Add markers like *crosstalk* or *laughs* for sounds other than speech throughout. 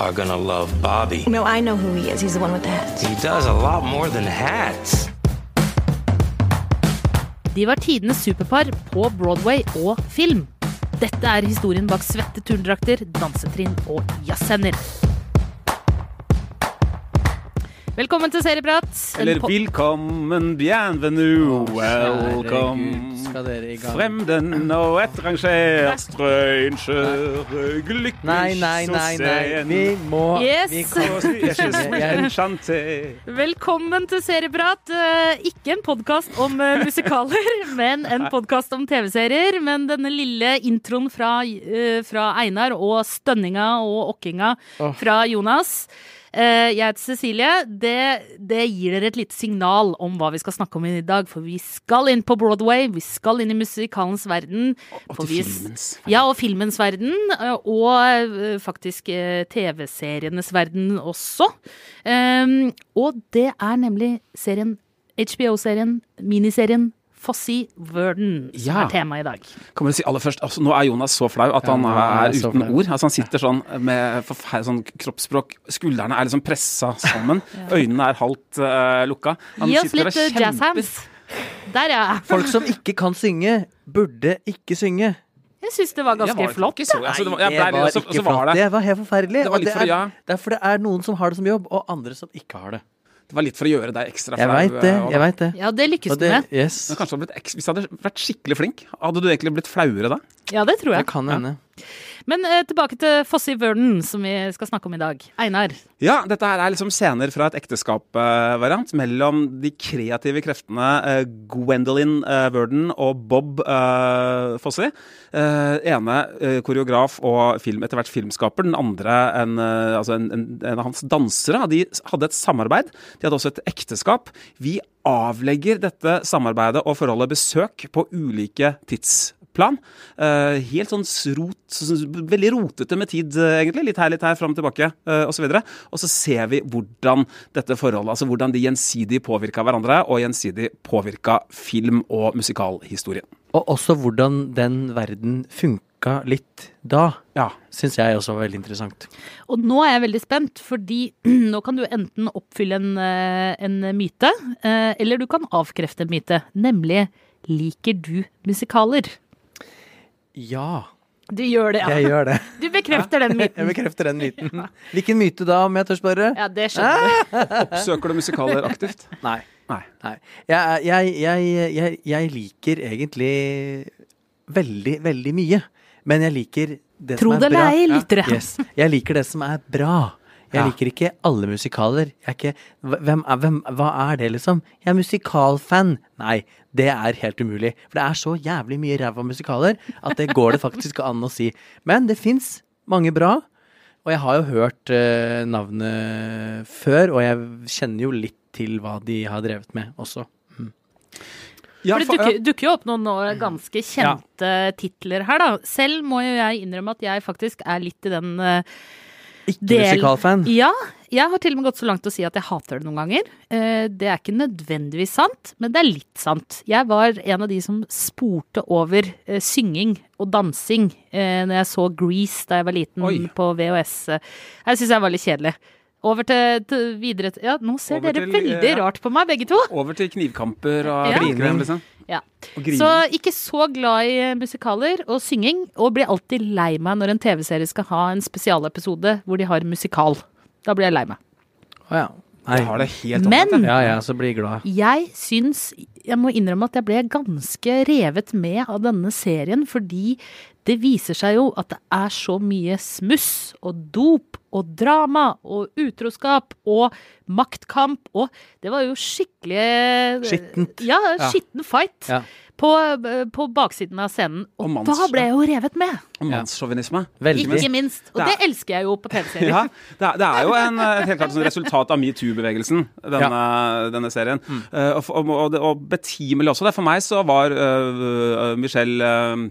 are gonna love Bobby. No, I know who he is. He's the one with the hats. He does a lot more than hats. De var tidenes superpar på Broadway og film. Dette er historien bak svette turndrakter, dansetrinn og jazzhender. Velkommen til Serieprat. Eller velkommen, bienvenue, welcome. skal dere i gang? Fremden og etranger, stranger, glyktig Nei, nei, nei, nei. Vi må Yes. Vi kan. Velkommen til Serieprat. Eh, Ikke en podkast om eh, musikaler, *laughs* men en podkast om TV-serier. Men denne lille introen fra, eh, fra Einar og stønninga og okkinga fra Jonas Jeg heter Cecilie. Det, det gir dere et lite signal om hva vi skal snakke om i dag. For vi skal inn på Broadway, vi skal inn i musikalens verden. Og til filmens. Ja, og filmens verden, eh, og eh, faktisk eh, TV-serienes verden også. Ehm, og det er nemlig serien, HBO-serien, miniserien Fossi Verden, som Ja. er temaet i dag. Kan man si aller først, altså, Nå er Jonas så flau at Ja, han er er uten ord. Altså, han sitter sånn med sånn kroppsspråk. Skuldrene er liksom pressa sammen. *laughs* Øynene er halvt uh, lukka. Han Gi oss litt eh, kjemper. jazz hands. Der, ja. *laughs* folk som ikke kan synge, burde ikke synge. Jeg syns det var ganske var flott. så- altså, det var- jeg det var så- ikke så var flott. det- Det var helt forferdelig. Det var litt for- ja. det er for det er noen som har det som jobb, og andre som ikke har det. Det var litt for å gjøre deg ekstra flau. Jeg flau. veit det. eh, jeg vet det. Ja, det lykkes du med. yes. Men kanskje du hadde blitt Hvis du hadde vært skikkelig flink, hadde du egentlig blitt flauere da? Ja, det tror jeg. Det kan hende. Men eh, tilbake til Fossi Verden, som vi skal snakke om i dag. Einar. Ja, dette her er liksom scener fra et ekteskap-variant mellom de kreative kreftene eh, Gwendolyn eh, Worden og Bob eh, Fosse. Eh, ene eh, koreograf og film, etter hvert filmskaper. Den andre en, eh, altså en, en, en av hans dansere. De hadde et samarbeid. De hadde også et ekteskap. Vi avlegger dette samarbeidet og forholdet besøk på ulike tidsplan. Eh, helt sånn rot, veldig rotete med tid, eh, egentlig. Litt her, litt her, fram og tilbake, uh, osv. Og, så ser vi hvordan dette forholdet, altså hvordan de gjensidig påvirka hverandre, og gjensidig påvirka film- og musikalhistorien. Og også hvordan den verden funka litt da, Ja. syns jeg også var veldig interessant. Og nå er jeg veldig spent, fordi *clears throat* nå kan du enten oppfylle en, eh, en myte, eh, eller du kan avkrefte en myte. Nemlig liker du musikaler? Ja, Du gjør det, jeg gjør det. *laughs* Du bekrefter den Jeg myten. bekrefter den myten. *laughs* Hvilken myte da, om jeg tør spørre? Ja, det skjønner du. *laughs* Oppsøker du musikaler aktivt? Nei. Nei. Nei. Jeg, jeg, jeg, jeg, jeg liker egentlig veldig, veldig mye. Men jeg liker det Tro som det er bra. eller ei, lyttere. Yes. Jeg liker det som er bra. Jeg Ja. liker ikke alle musikaler. Jeg er ikke, hvem, er- hvem, hva er det, liksom? Jeg er musikalfan. Nei, det er helt umulig. For det er så jævlig mye ræva musikaler at det går det faktisk an å si. Men det fins mange bra. Og jeg har jo hørt uh, navnet før, og jeg kjenner jo litt til hva de har drevet med også. Ja, For det dukker, dukker jo opp noen ganske kjente titler her, da. Selv må jo jeg innrømme at jeg faktisk er litt i den eh, Ikke Del- musikalfan. Ja, jeg har til og med gått så langt å si at jeg hater det noen ganger. Eh, Det er ikke nødvendigvis sant, men det er litt sant. Jeg var en av de som spurte over eh, synging og dansing eh, når jeg så Grease da jeg var liten Oi. på VHS. Jeg syns jeg var litt kjedelig. Over til, til videre til Ja, nå ser Over dere til, veldig ja. rart på meg, begge to. Over til knivkamper og Ja. grining, liksom. Ja. Så ikke så glad i musikaler og synging, og blir alltid lei meg når en TV-serie skal ha en spesialepisode hvor de har musikal. Da blir jeg lei meg. Å ja. Nei. Jeg har det helt Men- omvendt. Ja, ja, så blir jeg glad. Jeg syns Jeg må innrømme at jeg ble ganske revet med av denne serien, fordi det viser seg jo at det er så mye smuss og dop og drama og utroskap og maktkamp og Det var jo skikkelig Skittent. Ja, skitten fight. Ja. På, på baksiden av scenen. Og, Og manns- da ble jeg jo revet med! Og mannssjåvinisme. Ikke minst. Og Det det er- elsker jeg jo på *laughs* TV-serier. Ja, det er, det er jo en, eh, et helt klart resultat av metoo-bevegelsen, denne, denne serien. Eh, og, og, og, og betimelig også. Det. For meg så var uh, Michelle eh,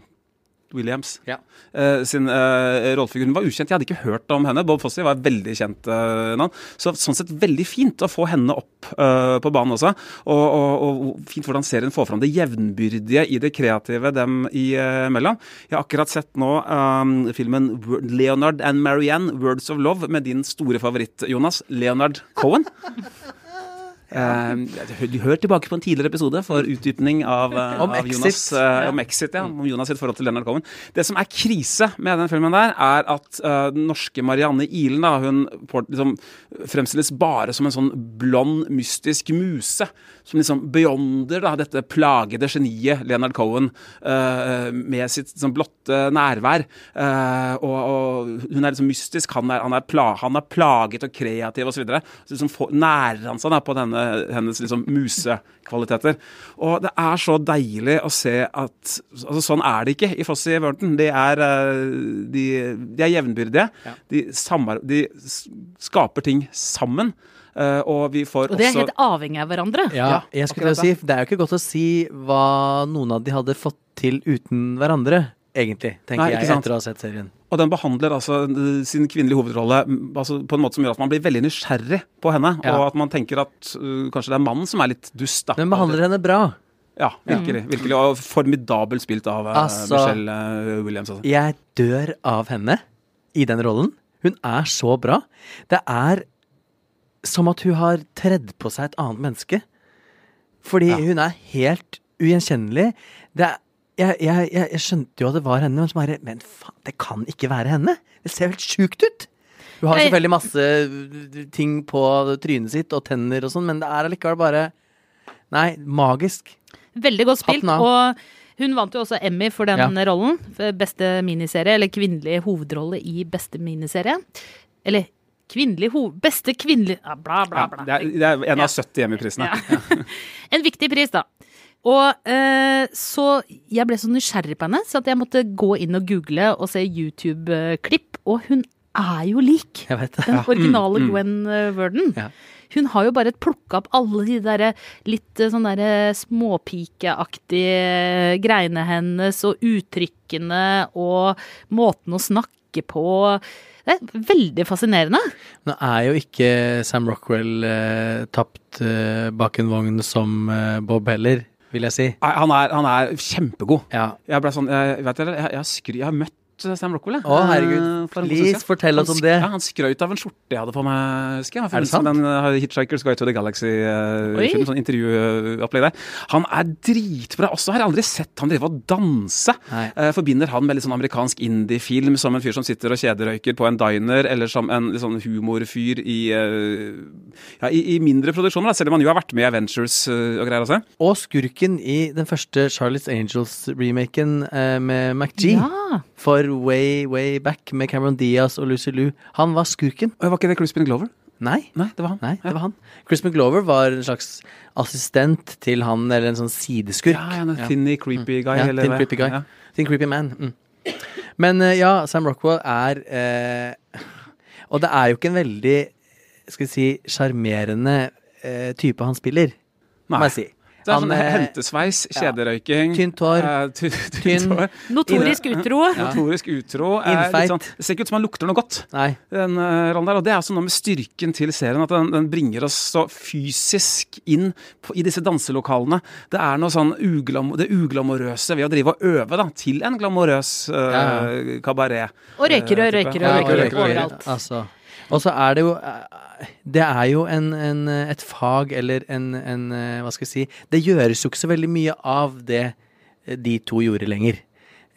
Williams Ja. uh, sin uh, rollefigur. Hun var ukjent, jeg hadde ikke hørt om henne. Bob Fosse var et veldig kjent uh, navn. Så sånn sett veldig fint å få henne opp uh, på banen også. Og, og, og fint hvordan serien får fram det jevnbyrdige i det kreative dem imellom. Jeg har akkurat sett nå eh, filmen Leonard and Marianne, 'Words of Love', med din store favoritt, Jonas, Leonard Cohen. *laughs* Eh, du hør tilbake på en tidligere episode for utdypning av, eh, Om av. Jonas, eh, om Exit, ja, om Jonas sitt forhold til Leonard Cohen. Det som er krise med den filmen der, er at uh, den norske Marianne Ilen da, hun liksom, fremstilles bare som en sånn blond, mystisk muse. Som liksom beyonder da, dette plagede geniet Leonard Cohen uh, med sitt sånn, blotte nærvær. Uh, og, og hun er liksom mystisk, han er, han er, pla, han er plaget og kreativ osv. Så, så liksom nærer han seg da, på denne, hennes liksom, musekvaliteter. Og det er så deilig å se at altså, Sånn er det ikke i Fossi Wernton. De er, eh, de, de er jevnbyrdige. De, samar, de skaper ting sammen. Uh, og vi får Og det er også helt avhengig av hverandre. Ja, Ja, jeg skulle til å si, Det er jo ikke godt å si hva noen av de hadde fått til uten hverandre, egentlig, tenker Nei, jeg sant. etter å ha sett serien. Og den behandler altså sin kvinnelige hovedrolle altså, på en måte som gjør at man blir veldig nysgjerrig på henne. Ja. Og at man tenker at uh, kanskje det er mannen som er litt dust. da. Den behandler henne bra. Ja, virkelig. virkelig Og formidabelt spilt av uh, Altså- Michelle uh, Williams. Altså. Jeg dør av henne i den rollen. Hun er så bra. Det er som at hun har tredd på seg et annet menneske. Fordi Ja. hun er helt ugjenkjennelig. Det er, jeg, jeg, jeg, jeg skjønte jo at det var henne, men så bare Men faen, det kan ikke være henne! Det ser helt sjukt ut! Hun har selvfølgelig masse uh, ting på trynet sitt og tenner og sånn, men det er allikevel bare Nei, magisk. Veldig godt spilt. Og hun vant jo også Emmy for den Ja. rollen. For beste miniserie, eller kvinnelig hovedrolle i beste miniserie. Eller kvinnelig hov... Beste kvinnelig Bla, Bla, bla, Ja, det, er, det er en Ja. av 70 Emmy-prisene. Ja. *laughs* en viktig pris, da. Og eh, så Jeg ble så nysgjerrig på henne, så at jeg måtte gå inn og google og se YouTube-klipp. Og hun er jo lik den originale Mm, mm. Gwen mm. Verdon. Ja. Hun har jo bare plukka opp alle de derre litt eh, sånn derre småpikeaktige greiene hennes, og uttrykkene og måten å snakke på. Det er veldig fascinerende. Nå er jo ikke Sam Rockwell eh, tapt eh, bak en vogn som eh, Bob heller, vil jeg si. Han er, han er kjempegod. Ja. Jeg ble sånn, jeg, vet dere, jeg, jeg, har skry, jeg har møtt eh, Sam Rockwell. Å, herregud. Eh, for Please, fortell oss Han om sk- det. Ja, han skrøt av en skjorte jeg hadde på meg. husker jeg. Er det sant? Den uh, Hitchhiker's Guide to the Galaxy-film, Oi. sånn intervjuopplegg der. Han er dritbra. Også har jeg aldri sett han drive og danse. Eh, forbinder han med litt sånn amerikansk indie-film, som en fyr som sitter og kjederøyker på en diner, eller som en litt sånn humorfyr i, ja, i, i mindre produksjoner, da, selv om han jo har vært med i Avengers og greier også. Og skurken i den første Charlotte's Angels-remaken med McGee. Ja. For way, way back med Cameron Diaz og Lucy Liu. Han var skurken. Og var ikke det Crispin Glover? Nei. Nei, det var han. Nei, det var han. Crispin Glover var en slags assistent til han, eller en sånn sideskurk. Ja, ja, en thinny, creepy guy. Ja, eller thin creepy guy. Ja. Thin creepy man. Mm. Men eh, ja, Sam Rockwell er eh, Og det er jo ikke en veldig, skal vi si, sjarmerende eh, type han spiller, må Nei. jeg si. Det er Han, sånn eh, hentesveis, kjederøyking Tynt hår. eh, ty- tynt Tynn. hår. Notorisk utro. Notorisk utro. litt Sånn, det ser ikke ut som han lukter noe godt. Nei. Den uh, rollen der, og Det er også noe med styrken til serien. At den, den bringer oss så fysisk inn på, i disse danselokalene. Det er noe sånn uglam, det uglamorøse ved å drive og øve da, til en glamorøs uh, Ja, kabaret. Og røyker og Eh, røyker og røyker. overalt. Altså. Og så er det jo eh, Det er jo en, en, et fag eller en, en eh, Hva skal jeg si Det gjøres jo ikke så veldig mye av det eh, de to gjorde lenger.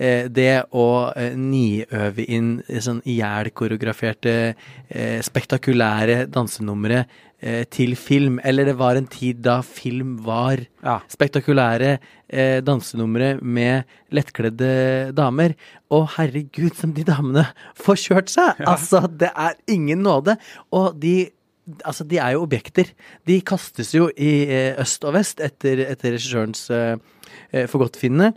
Eh, Det å eh, niøve inn sånn ihjelkoreograferte, eh, spektakulære dansenumre eh, til film. Eller det var en tid da film var Ja. spektakulære eh, dansenumre med lettkledde damer. Og herregud, som de damene får kjørt seg! Altså, det er ingen nåde. Og de Altså, de er jo objekter. De kastes jo i eh, øst og vest etter, etter regissørens eh, eh, forgodtfinnende.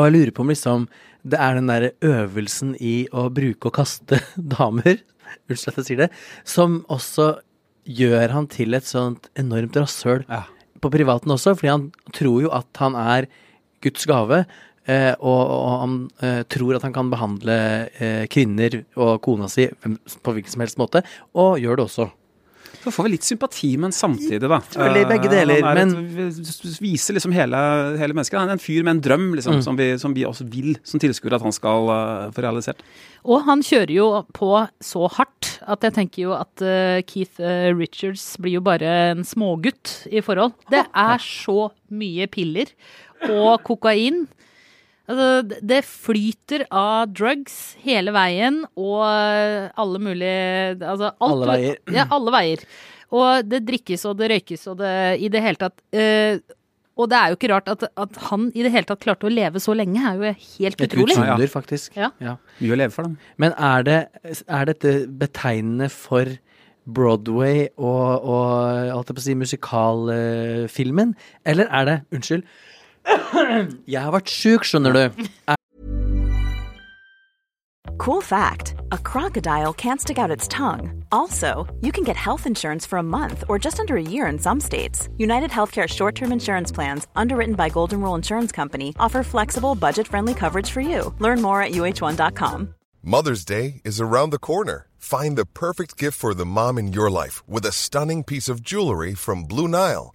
Og jeg lurer på om liksom det er den derre øvelsen i å bruke og kaste *laughs* damer, unnskyld at jeg sier det, som også gjør han til et sånt enormt rasshøl Ja. på privaten også, fordi han tror jo at han er Guds gave, Eh, og, og han eh, tror at han kan behandle eh, kvinner og kona si på hvilken som helst måte, og gjør det også. Så får vi litt sympati, men samtidig, da. Selvfølgelig begge Eh, deler, er et- men- Viser liksom hele, hele mennesket. Han er en fyr med en drøm, liksom, Mm. som, vi, som vi også vil som tilskuere at han skal uh, få realisert. Og han kjører jo på så hardt at jeg tenker jo at uh, Keith Richards blir jo bare en smågutt i forhold. Det er så mye piller og kokain. Altså, det- flyter av drugs hele veien, og alle mulige altså, alt, Alle veier. Ja, alle veier. Og det drikkes og det røykes og det i det hele tatt. uh, og det er jo ikke rart at, at han i det hele tatt klarte å leve så lenge, er jo helt Et utrolig. utsunder, faktisk. Ja. Mye å leve for, da. Men er, det, er dette betegnende for Broadway og, og alt jeg på å si, musikalfilmen? Eller er det Unnskyld. Jeg har vært sjuk, skjønner du. Cool fact a crocodile can't stick out its tongue. Also, you can get health insurance for a month or just under a year in some states. United Healthcare short term insurance plans, underwritten by Golden Rule Insurance Company, offer flexible, budget friendly coverage for you. Learn more at uh1.com. Mother's Day is around the corner. Find the perfect gift for the mom in your life with a stunning piece of jewelry from Blue Nile.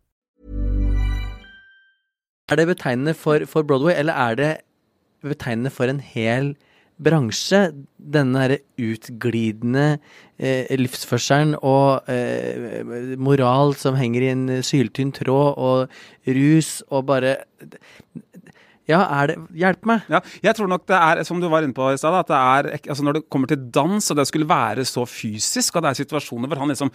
Er det betegnende for, for Broadway, eller er det betegnende for en hel bransje? Denne derre utglidende eh, livsførselen og eh, moral som henger i en syltynn tråd, og rus og bare Ja, er det Hjelp meg! Ja, jeg tror nok det er, som du var inne på i stad, at det er altså når det kommer til dans, og det skulle være så fysisk, og det er situasjoner hvor han liksom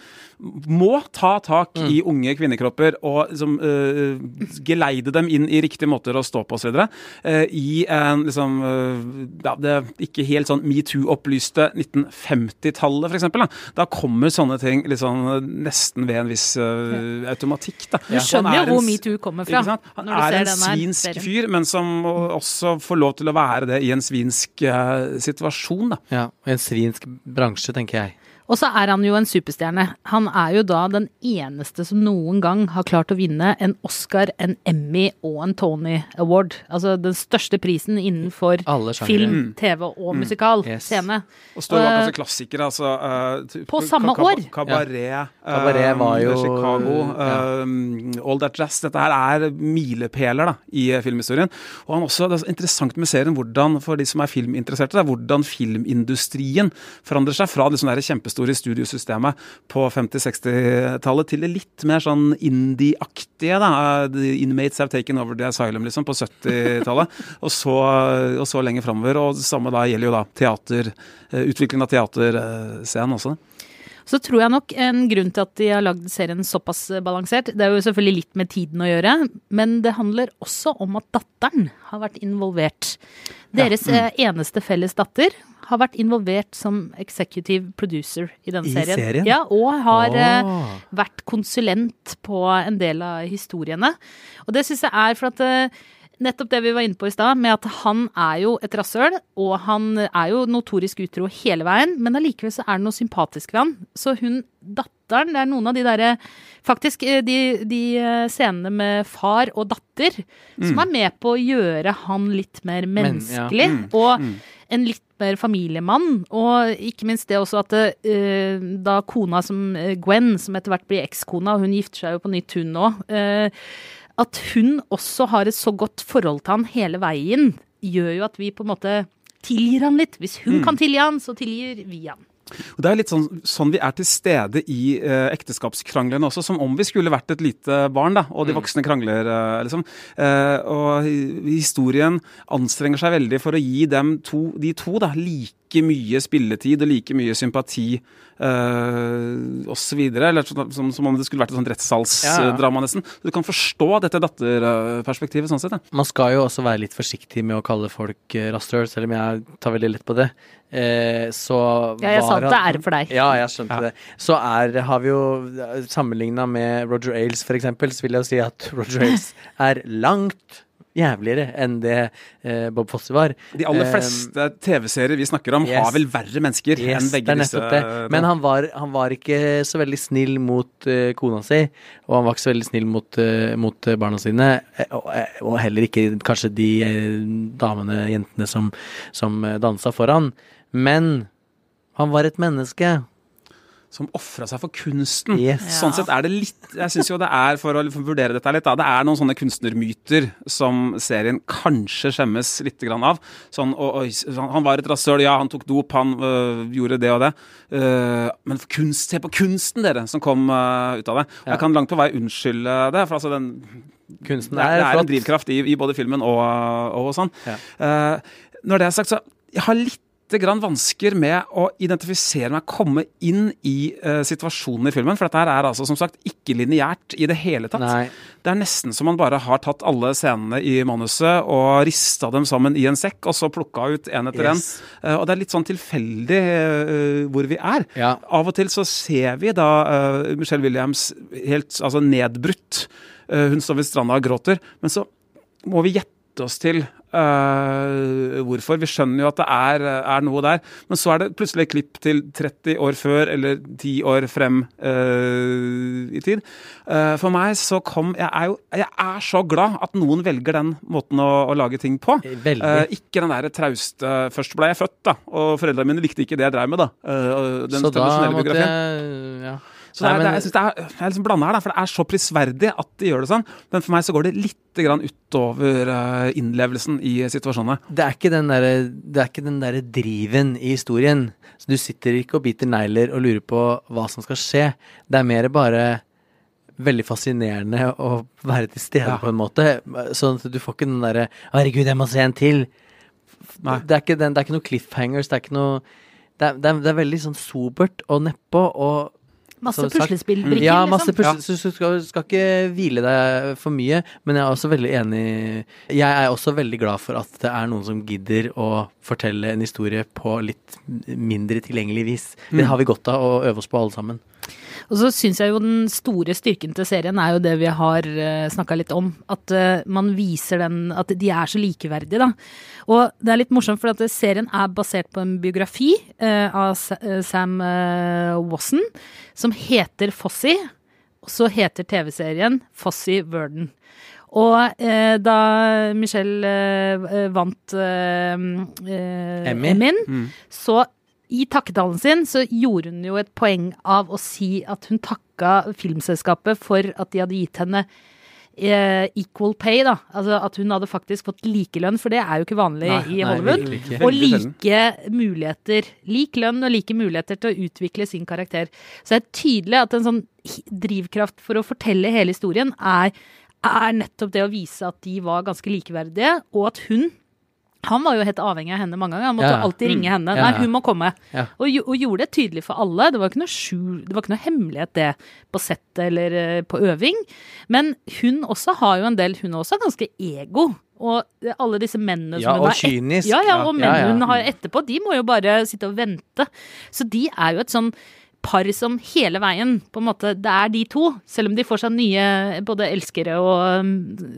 må ta tak i unge kvinnekropper og liksom uh, geleide dem inn i riktige måter å stå på osv. Uh, I en liksom uh, ja, det ikke helt sånn metoo-opplyste 1950-tallet, f.eks. Da. da kommer sånne ting liksom nesten ved en viss uh, automatikk. Da. Du skjønner jo hvor metoo kommer fra. Han når du ser er en svinsk serien. fyr, men som også får lov til å være det i en svinsk uh, situasjon. Da. Ja, og en svinsk bransje, tenker jeg. Og så er han jo en superstjerne. Han er jo da den eneste som noen gang har klart å vinne en Oscar, en Emmy og en Tony Award. Altså den største prisen innenfor film, TV og musikal Yes. scene. Og står bak Eh, altså klassikere, altså Uh, På samme ka- år. Kabaret, ja. Kabaret var jo- Chicago, ja. eh, All That Jazz. Dette her er milepæler i eh, filmhistorien. Og han også, Det er så interessant med serien hvordan, for de som er filminteresserte, det er hvordan filmindustrien forandrer seg fra det sånne kjempestore studiosystemet på 50-60-tallet til det litt mer sånn indie-aktige. da, The Inmates Have Taken Over The Asylum liksom, på 70-tallet. *laughs* og, så, og så lenger framover. Og det samme da gjelder jo da teater, eh, utvikling av teaterscenen også. Så tror jeg nok en grunn til at de har lagd serien såpass balansert, det er jo selvfølgelig litt med tiden å gjøre, men det handler også om at datteren har vært involvert. Deres eh, eneste felles datter har vært involvert som executive producer i denne I serien. serien? Ja, og har oh. Vært konsulent på en del av historiene. Og det syns jeg er for at eh, nettopp det vi var inne på i stad, med at han er jo et rasshøl, og han er jo notorisk utro hele veien, men allikevel så er det noe sympatisk ved han. Så hun datteren, det er noen av de derre Faktisk eh, de, de eh, scenene med far og datter som er med på å gjøre han litt mer menneskelig, Men- ja. Mm. Og en litt mer familiemann. Og ikke minst det også at uh, da kona som Gwen, som etter hvert blir ekskona, og hun gifter seg jo på nytt hun òg, at hun også har et så godt forhold til han hele veien, gjør jo at vi på en måte tilgir han litt. Hvis hun kan tilgi han, så tilgir vi han. Og Det er litt sånn, sånn vi er til stede i eh, ekteskapskranglene også, som om vi skulle vært et lite barn, da, og de voksne krangler, eh, liksom. Eh, og historien anstrenger seg veldig for å gi dem to, de to da, like mye spilletid og like mye sympati uh, osv. Eller sånn- som, som om det skulle vært et sånt rettssalsdrama, nesten. Så du kan forstå dette datterperspektivet sånn sett. Ja. Man skal jo også være litt forsiktig med å kalle folk eh, rasshøl, selv om jeg tar veldig lett på det. Eh, så Ja, jeg sa at det er for deg. Ja, jeg skjønte det. Så er, har vi jo sammenligna med Roger Ailes, for eksempel, så vil jeg jo si at *laughs* Roger Ailes er langt jævligere enn det eh, Bob Fosse var. De aller Eh, fleste TV-serier vi snakker om, yes. har vel verre mennesker Yes, enn begge disse. det. Men han var, han var ikke så veldig snill mot uh, kona si, og han var ikke så veldig snill mot, uh, mot barna sine. og, og heller ikke kanskje de uh, damene, jentene, som, som dansa foran. Men han var et menneske. Som ofra seg for kunsten. Yes. Sånn sett er det litt Jeg syns jo det er, for å liksom vurdere dette litt, da, det er noen sånne kunstnermyter som serien kanskje skjemmes litt av. Sånn, og, sånn, han var et rasøl, ja, han tok dop, han øh, gjorde det og det. Uh, men kunst, se på kunsten, dere, som kom uh, ut av det. Og Jeg kan langt på vei unnskylde det, for altså den Kunsten er, er, det er en drivkraft i, i både filmen og, og sånn. Ja. Uh, når det er sagt, så jeg har litt grann vansker med å identifisere meg, komme inn i uh, situasjonen i filmen. For dette her er altså som sagt ikke lineært i det hele tatt. Nei. Det er nesten som man bare har tatt alle scenene i manuset og rista dem sammen i en sekk, og så plukka ut en etter en. Yes. Eh, og det er litt sånn tilfeldig uh, hvor vi er. Ja. Av og til så ser vi da eh, Michelle Williams helt altså nedbrutt. Hun står ved stranda og gråter. Men så må vi gjette oss til uh, hvorfor. Vi skjønner jo at det er, er noe der. Men så er det plutselig et klipp til 30 år før eller 10 år frem uh, i tid. Uh, for meg så kom jeg er, jo, jeg er så glad at noen velger den måten å, å lage ting på. Ikke den derre trauste Først ble jeg født, da, og foreldrene mine likte ikke det jeg drev med, da. Den så da måtte biografien. jeg ja. Så det er, Nei, det er, jeg synes det er, jeg er liksom blanda her, da, for det er så prisverdig at de gjør det sånn. Men for meg så går det litt grann utover eh, innlevelsen i situasjonene. det er ikke den derre Det er derre driven i historien. Så du sitter ikke og biter negler og lurer på hva som skal skje. Det er mer bare veldig fascinerende å være til stede Ja. på en måte. Sånn at du får ikke den derre 'herregud, jeg må se en til'. Det er, ikke den, det er ikke noe cliffhangers, det er ikke noe det er, det er, det er veldig sånn sobert og nedpå og Masse puslespillbrikker, Ja, masse liksom. pusle, så du skal, skal ikke hvile deg for mye. Men jeg er også veldig enig Jeg er også veldig glad for at det er noen som gidder å fortelle en historie på litt mindre tilgjengelig vis. Det har vi godt av å øve oss på, alle sammen. Og så syns jeg jo den store styrken til serien er jo det vi har uh, snakka litt om. At eh, man viser den At de er så likeverdige, da. Og det er litt morsomt, for at serien er basert på en biografi eh, av eh, Sam Wasson som heter Fossi. Og så heter TV-serien Fossi Verden. Og eh, da Michelle eh, vant eh, eh, Emmy. mm. så i takketalen sin så gjorde hun jo et poeng av å si at hun takka filmselskapet for at de hadde gitt henne eh, equal pay, da. Altså at hun hadde faktisk fått likelønn, for det er jo ikke vanlig Nei, i nei, Hollywood. virkelig ikke. Og like muligheter. Lik lønn og like muligheter til å utvikle sin karakter. Så det er tydelig at en sånn drivkraft for å fortelle hele historien er, er nettopp det å vise at de var ganske likeverdige, og at hun han var jo helt avhengig av henne mange ganger. Han måtte Ja. alltid ringe henne. Nei, hun må komme. Ja. Og, og gjorde det tydelig for alle. Det var ikke noe skjul, det var ikke noe hemmelighet det på settet eller eh, på øving. Men hun også har jo en del Hun er også ganske ego. Og eh, alle disse mennene Ja, som hun og har kynisk. Ja, ja, og Ja, mennene ja. hun har etterpå, de må jo bare sitte og vente. Så de er jo et sånn par som hele veien på en måte, Det er de to. Selv om de får seg nye både elskere og um,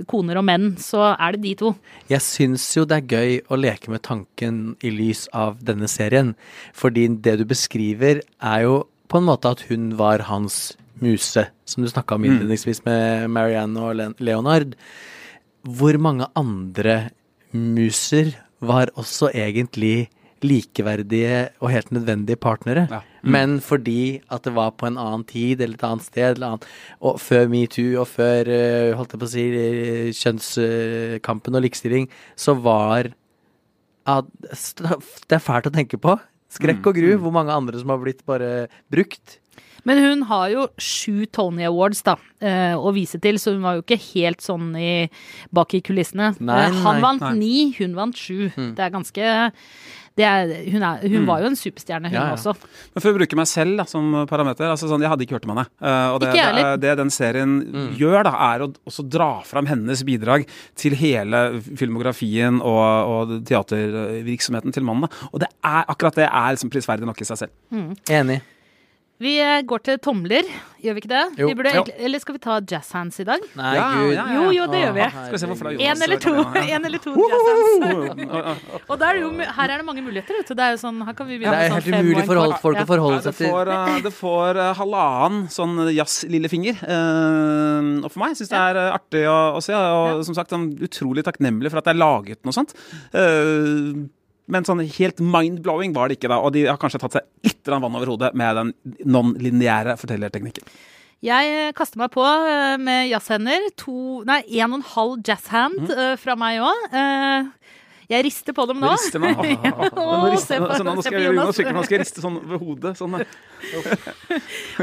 koner og menn, så er det de to. Jeg syns jo det er gøy å leke med tanken i lys av denne serien. Fordi det du beskriver, er jo på en måte at hun var hans muse, som du snakka om innledningsvis med Marianne og Leonard. Hvor mange andre muser var også egentlig likeverdige og helt nødvendige partnere. Ja. Men fordi at det var på en annen tid eller et annet sted, eller annet, og før metoo og før uh, holdt jeg på å si, kjønnskampen og likestilling, så var uh, Det er fælt å tenke på. Skrekk og gru. Hvor mange andre som har blitt bare brukt. Men hun har jo sju Tony Awards da, eh, å vise til, så hun var jo ikke helt sånn i, bak i kulissene. Nei, Eh, Han nei, vant nei. ni, hun vant sju. Det er ganske er, hun, er, hun var jo en superstjerne, hun Ja, ja. også. Men for å bruke meg selv da, som parameter, altså sånn, jeg hadde ikke hørt om henne. Uh, og det, Ikke det, det den serien gjør, da, er å også dra fram hennes bidrag til hele filmografien og, og teatervirksomheten til mannen. da. Og det er, akkurat det er liksom prisverdig nok i seg selv. Enig. Vi eh, går til tomler, gjør vi ikke det? Jo. Vi burde, Jo. Eller skal vi ta jazz hands i dag? Nei, Ja, gud. ja, ja. Jo, jo, det gjør vi. Skal vi se hvor En eller to, *laughs* en eller to jazz hands. Og er jo, her er det mange muligheter, vet du. Det er jo sånn, her kan vi Det begynne er med helt sånn fem umulig for folk Ja. å forholde Ja, det seg til. får, eh, det får eh, halvannen sånn jazz-lillefinger. Uh, og for meg syns det er artig å, å se. Og som sagt, sånn utrolig takknemlig for at det er laget noe sånt. Eh, men sånn helt mind-blowing var det ikke da. Og de har kanskje tatt seg litt vann over hodet med den non-lineære fortellerteknikken. Jeg eh, kaster meg på eh, med jazzhender. To, nei, en og en halv jazzhand mm. fra meg òg. Jeg rister på dem nå. Du rister *laughs* nå. Å, Nå se rister- på- altså, nå skal jeg, Jonas. nå skal jeg- nå skal jeg riste sånn ved hodet. Sånn.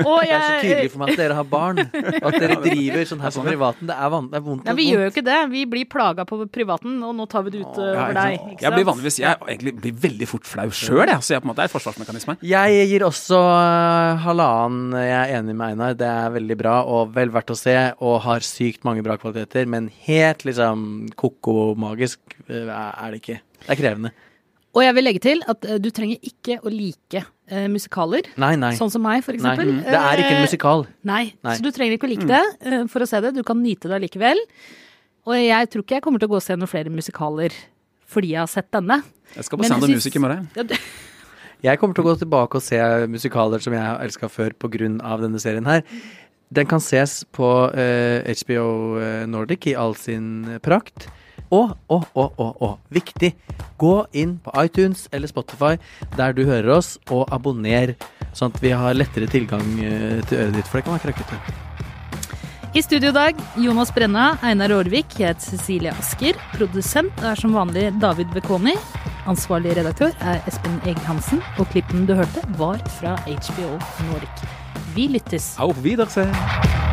Og Det er så tydelig for meg at dere har barn. Og at dere driver sånn her på privaten. Det er, van det er vondt. nei, vi gjør jo ikke det. Vi blir plaga på privaten, og nå tar vi det ut over Ja, over ikke deg. sant? Jeg blir vanligvis jeg egentlig blir veldig fort flau sjøl, jeg. Så jeg på en måte er et forsvarsmekanisme. Jeg gir også øh, halvannen. Jeg er enig med Einar. Det er veldig bra og vel verdt å se, og har sykt mange bra kvaliteter. Men helt liksom ko-ko magisk øh, er det ikke. Det er krevende. Og jeg vil legge til at uh, du trenger ikke å like uh, musikaler. Nei, nei. Sånn som meg, for eksempel. nei. eksempel. Det er ikke en musikal. musikal. Nei, Nei. så du trenger ikke å like det eh, for å se det. Du kan nyte det allikevel. Og jeg tror ikke jeg kommer til å gå og se noen flere musikaler fordi jeg har sett denne. Jeg skal på Sound of Music i morgen. Ja, det- *laughs* Jeg kommer til å gå tilbake og se musikaler som jeg har elska før pga. denne serien her. Den kan ses på eh, HBO Nordic i all sin prakt. Og, og, og, og, og, viktig, gå inn på iTunes eller Spotify der du hører oss, og abonner, sånn at vi har lettere tilgang eh, til øret ditt, for det kan være krøkkete. I studio i dag, Jonas Brenna, Einar Aarvik, jeg heter Cecilie Asker. Produsent er som vanlig David Bekoni. Ansvarlig redaktør er Espen Egghansen Og klippen du hørte, var fra HBO Norge. Vi lyttes. Auf Wiedersehen!